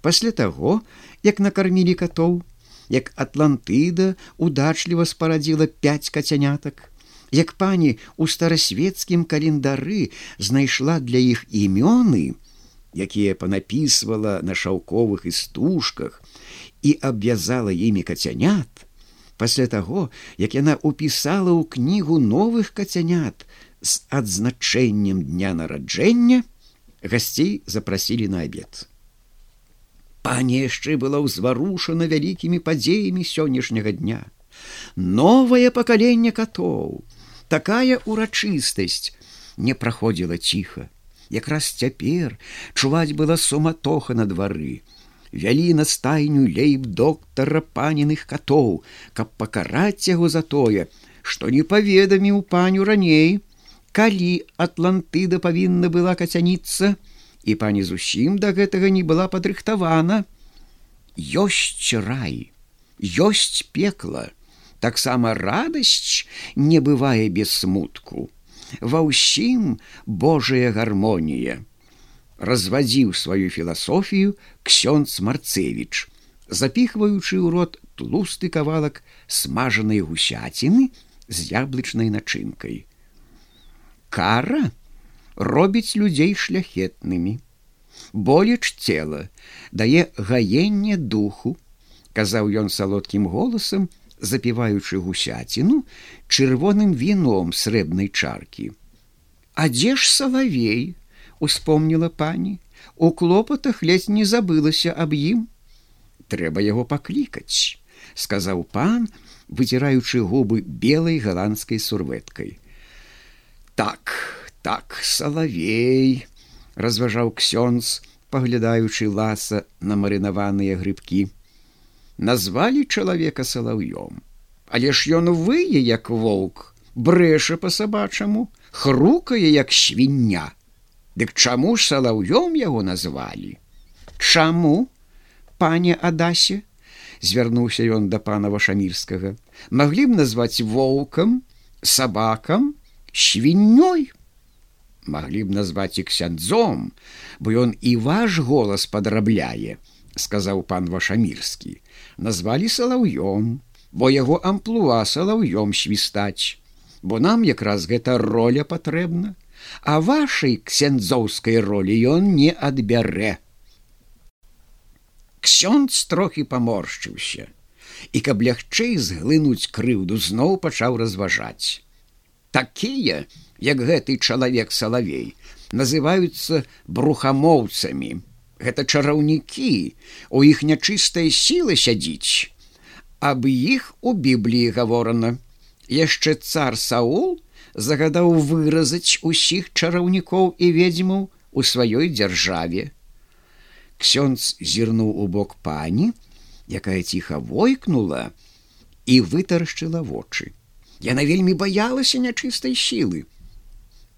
Пасля таго, як накармілі катоў, як атлантыда удачліва спарадзіла пяць кацянятак, як пані у старасветскім календары знайшла для іх імёны, якія панапісвала на шаўковых істужках і абвязала імі кацянят, пасля таго, як яна ўпісала ў кнігу новых кацянят з адзначэннем дня нараджэння, гасцей запрасілі на абед. Пані яшчэ была ўзварушана вялікімі падзеямі сённяшняга дня. Новае пакаленне катоў, такая урачыстасць не праходзіла ціха. Якраз цяпер чуваць была суматоха на двары. Вялі на стайню лейб доктара паненых катоў, каб пакараць яго за тое, што не паведаміў паню раней, калі атлантыда павінна была кацяніцца, і пані зусім да гэтага не была падрыхтавана. Ёсць рай, ёсць пекла, таксама радасць не бывае без смутку. Ва ўсім Божая гармонія. Развадзіў сваю філасофію ксёнц Марцевіч, запіхваючы ў рот тлусты кавалак смажанай гусяціны з яблычнай начынкай. Кара, робіць людзей шляхетнымі. Болеч цела дае гаенне духу, казаў ён салодкім голасам, запіваючы гусяціну чырвоным віном срэбнай чаркі. А дзе ж салавей, успомніла пані, у клопатах ледзь не забылася аб ім. Трэба яго паклікаць, сказаў пан, выціраючы губы белай галандскай сурветкай. Так, так салавей разважаў ксёнз паглядаючы ласа на марынаваныя грыбкі. Назвалі чалавека салаўём. Але ж ён вые як воўк брэша по-сабачаму хрукае як свіння. Дык чаму ж салаўём яго назвалі? Чаму пане адасе звярнуўся ён да пана вашамірскага. Маглі б назваць воўкам сабакам свіннёй маглі б назваць і ксяндзом, бо ён і ваш голас падрабляе, сказаў пан вашамірскі, назвалі салаўём, бо яго амплуа салаўём свістаць, бо нам якраз гэта роля патрэбна, а вашай ксяндзоўскай ролі ён не адбярэ. Ксёндз трохі паморшчыўся, і каб лягчэй зглынуць крыўду зноў пачаў разважаць. Такія, як гэты чалавек салавей называюцца брухамоўцамі. Гэта чараўнікі у іх нячыстая сіла сядзіць. Аб іх у бібліі гаворана. Яшчэ цар саул загадаў выразаць усіх чараўнікоў і ведзьмаў у сваёй дзяржаве. Ксёнз зірнуў у бок пані якая ціха войкнула і вытаршчыла вочы. Яна вельмі баялася нячыстай сілы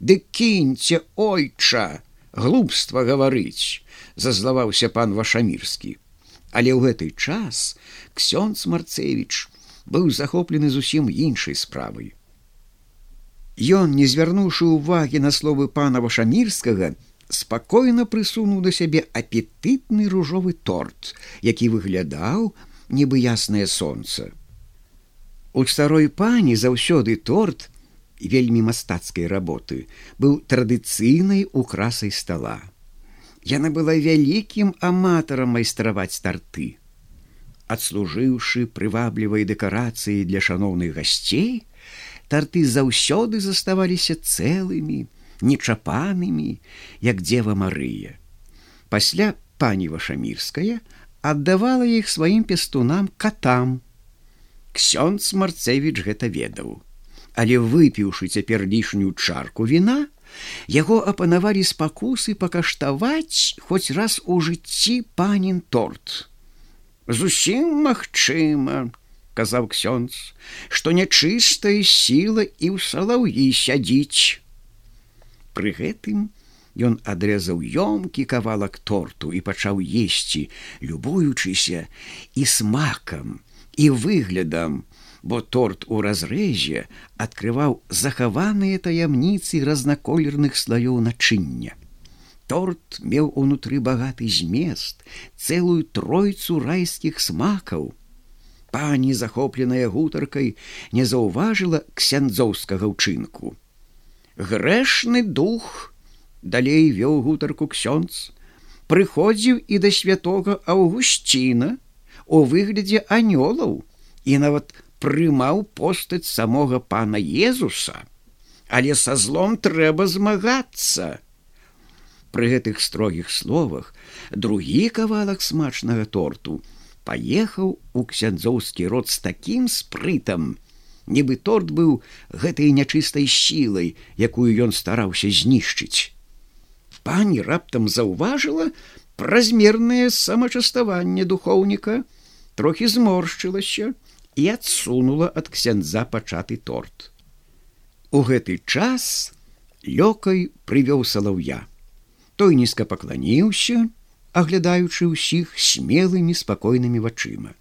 Ды кіньце ойча, глупства гаварыць, зазлаваўся пан вашамірскі. Але ў гэты час ксёнц Марцевіч быў захоплены зусім іншай справай. Ён, не звярнуўшы ўвагі на словы пана вашамірскага, спакойна прысунуў да сябе апетытны ружовы торт, які выглядаў нібы яснае сонца. У старой пані заўсёды торт вельмі мастацкай работы быў традыцыйнай украсай стола. Яна была вялікім аматарам майстраваць старты. Адслужыўшы прываблівай дэкарацыі для шаноўных гасцей, тарты заўсёды заставаліся цэлымі, нечапанымі, як дзева Марыя. Пасля пані вашамірская аддавала іх сваім пестунам катам. Ксёнц Марцевіч гэта ведаў але выпіўшы цяпер лішнюю чарку віна, яго апанавалі спакусы пакаштаваць хоць раз у жыцці панін торт. Зусім магчыма, казаў ксёнз, што нячыстая сіла і ў салаўі сядзіць. Пры гэтым ён адрэзаў ёмкі кавалак торту і пачаў есці, любуючыся і смакам і выглядам, бо торт у разрэзе адкрываў захаваныя таямніцы разнаколерных слаёў начыння. торт меў унутры багаты змест, цэлую тройцу райскіх смакаў. Пані, захопленая гутаркай, не заўважыла ксяндзоўскага ўчынку. Грэшны дух далей вёў гутарку ксёнц, прыходзіў і да святога Аўгусціна у выглядзе анёлаў і нават прымаў постаць самога пана Езуса, але са злом трэба змагацца. Пры гэтых строгіх словах другі кавалак смачнага торту паехаў у ксяндзоўскі род з такім спрытам, нібы торт быў гэтай нячыстай сілай, якую ён стараўся знішчыць. Пані раптам заўважыла празмернае самачаставанне духоўніка, трохі зморшчылася і адсунула ад ксяндза пачаты торт. У гэты час лёкай прывёў салаўя. Той нізка пакланіўся, аглядаючы ўсіх смелымі спакойнымі вачыма.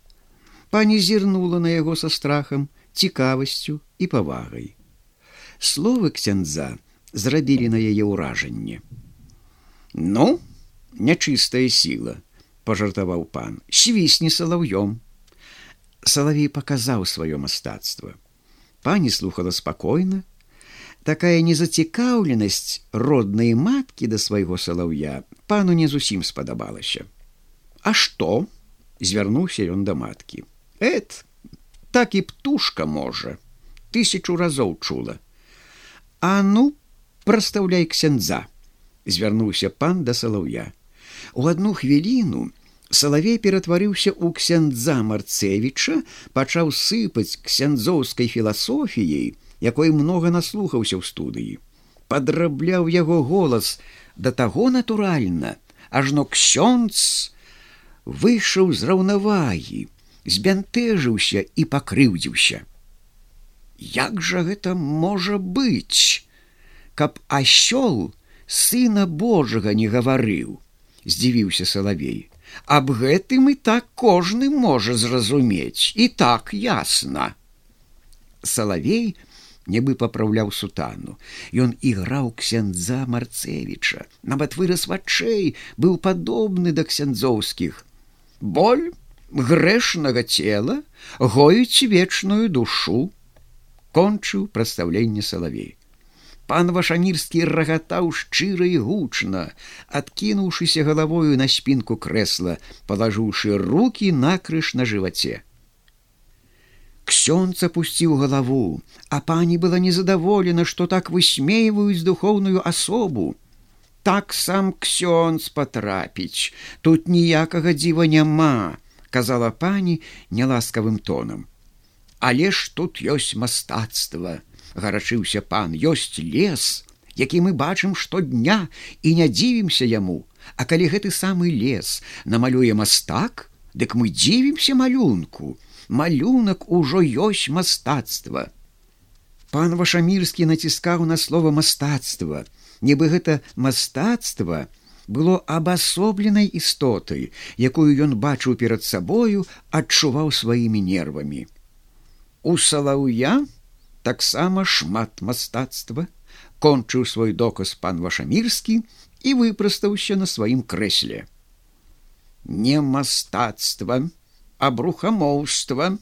Пані зірнула на яго са страхам, цікавасцю і павагай. Словы ксяндза зрабілі на яе ўражанне. Ну, нячыстая сіла, пажартаваў пан, свісні салаўём. Салавей паказаў сваё мастацтва. Пані слухала спакойна, такая незацікаўленасць роднай маткі да свайго салаўя пану не зусім спадабалася. А што? звярнуўся ён да маткі. Эт, так і птушка можа, тысячу разоў чула. А ну, прастаўляй ксяндза, звярнуўся пан да салаўя. У одну хвіліну салавей ператварыўся ў ксяндза марцевіча, пачаў сыпаць ксяндзоўскай філасофіяй, якой много наслухаўся ў студыі. Падрабляў яго голас да таго натуральна ажно ксёнц выйшаў з раўнавагі збянтэжыўся і пакрыўдзіўся. Як жа гэта можа быць каб асёл сына божага не гаварыў? здзівіўся салавей аб гэтым і так кожны можа зразумець і так ясна салавей нібы папраўляў сутану. Ён іграў ксяндза марцевіча, нават вырас вачэй быў падобны да ксяндзоўскіх. Боль грэшнага цела гоіць вечную душу, кончыў прадстаўленне салавей. Пан вашамірскі рагатаў шчыра і гучна, адкінуўшыся галавою на спінку крэсла, палажыўшы руки накрыж на жываце. Ксёнц опусціў галаву, а пані была незадаволена, што так высмейваюць духоўную асобу. Так сам ксёнц патрапіць, тут ніякага дзіва няма, казала пані няласкавым тонам. Але ж тут ёсць мастацтва, гарачыўся пан, ёсць лес, які мы бачым штодня і не дзівімся яму, А калі гэты самы лес намалюе мастак, дык мы дзівімся малюнку, малюнак ужо ёсць мастацтва. Пан вашамірскі націскаў на слово мастацтва, нібы гэта мастацтва было абасобленай істотай, якую ён бачыў перад сабою, адчуваў сваімі нервамі. У салаўя таксама шмат мастацтва, кончыў свой доказ пан вашамірскі і выпрастаўся на сваім крэсле. Не мастацтва, абрухамоўства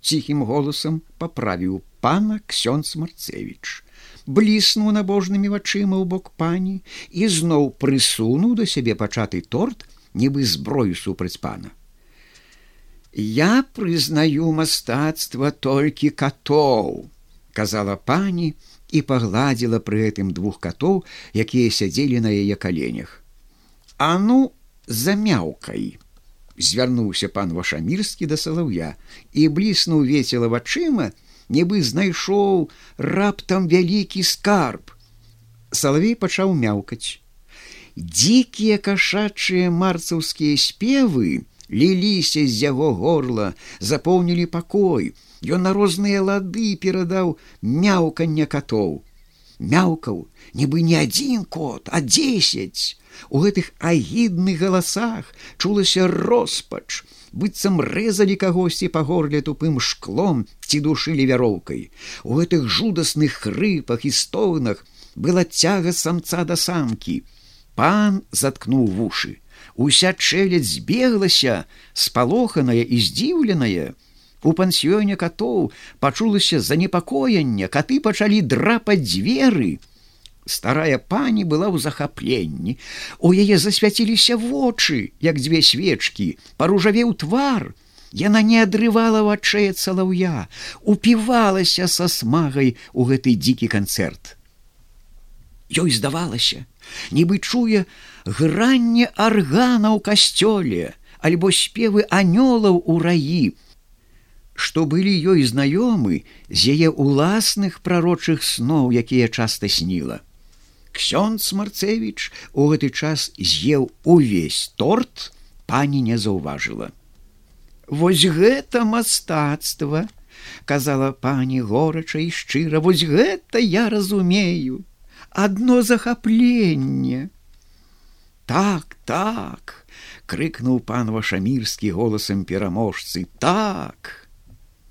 ціхім голасам паправіў пана ксёнц марцевич бліснуў набожнымі вачыма ў бок пані і зноў прысунуў да сябе пачаты торт нібы зброю супраць пана. Я прызнаю мастацтва толькі катоў казала пані і пагладзіла пры гэтым двух катоў якія сядзелі на яе каленях. А ну замяўкай звярнуўся пан вашамірскі да салаўя і бліснуў весела вачыма нібы знайшоў раптам вялікі скарб. Салавей пачаў мяўкаць. Дзікія кашачыя марцаўскія спевы ліліся з яго горла запоўнілі пакой ён на розныя лады перадаў мяўканне катоў. Мяўкаў нібы не адзін кот а десять у гэтых агідных галасах чулася роспач. Быццам рэзалі кагосьці па горле тупым шклом ці душылі вяроўкай. У гэтых жудасных хрыпах і стогнах была цяга самца да самкі. Пан заткнуў вушы. Уся чэлядь збеглася, спалоханая і здзіўленая. У пансіёне катоў пачулася занепакоенне, каты пачалі драпаць дзверы. Старая пані была ў захапленні. У яе засвяціліся вочы, як дзве свечкі, паружавеў твар. Яна не адрывала вачэй цалаўя, упівалася са смагай у гэты дзікі канцэрт. Ёй здавалася, нібы чуе гранне аргана ў касцёле, альбо спевы анёлаў у раі, што былі ёй знаёмы з яе уласных прарочых сноў, якія часта сніла. Ксёнц Марцевіч у гэты час з'еў увесь торт, пані не заўважыла. Вось гэта мастацтва, казала пані горача і шчыра, вось гэта я разумею, адно захапленне. Так, так, крыкнуў пан вашамірскі голасам пераможцы, так.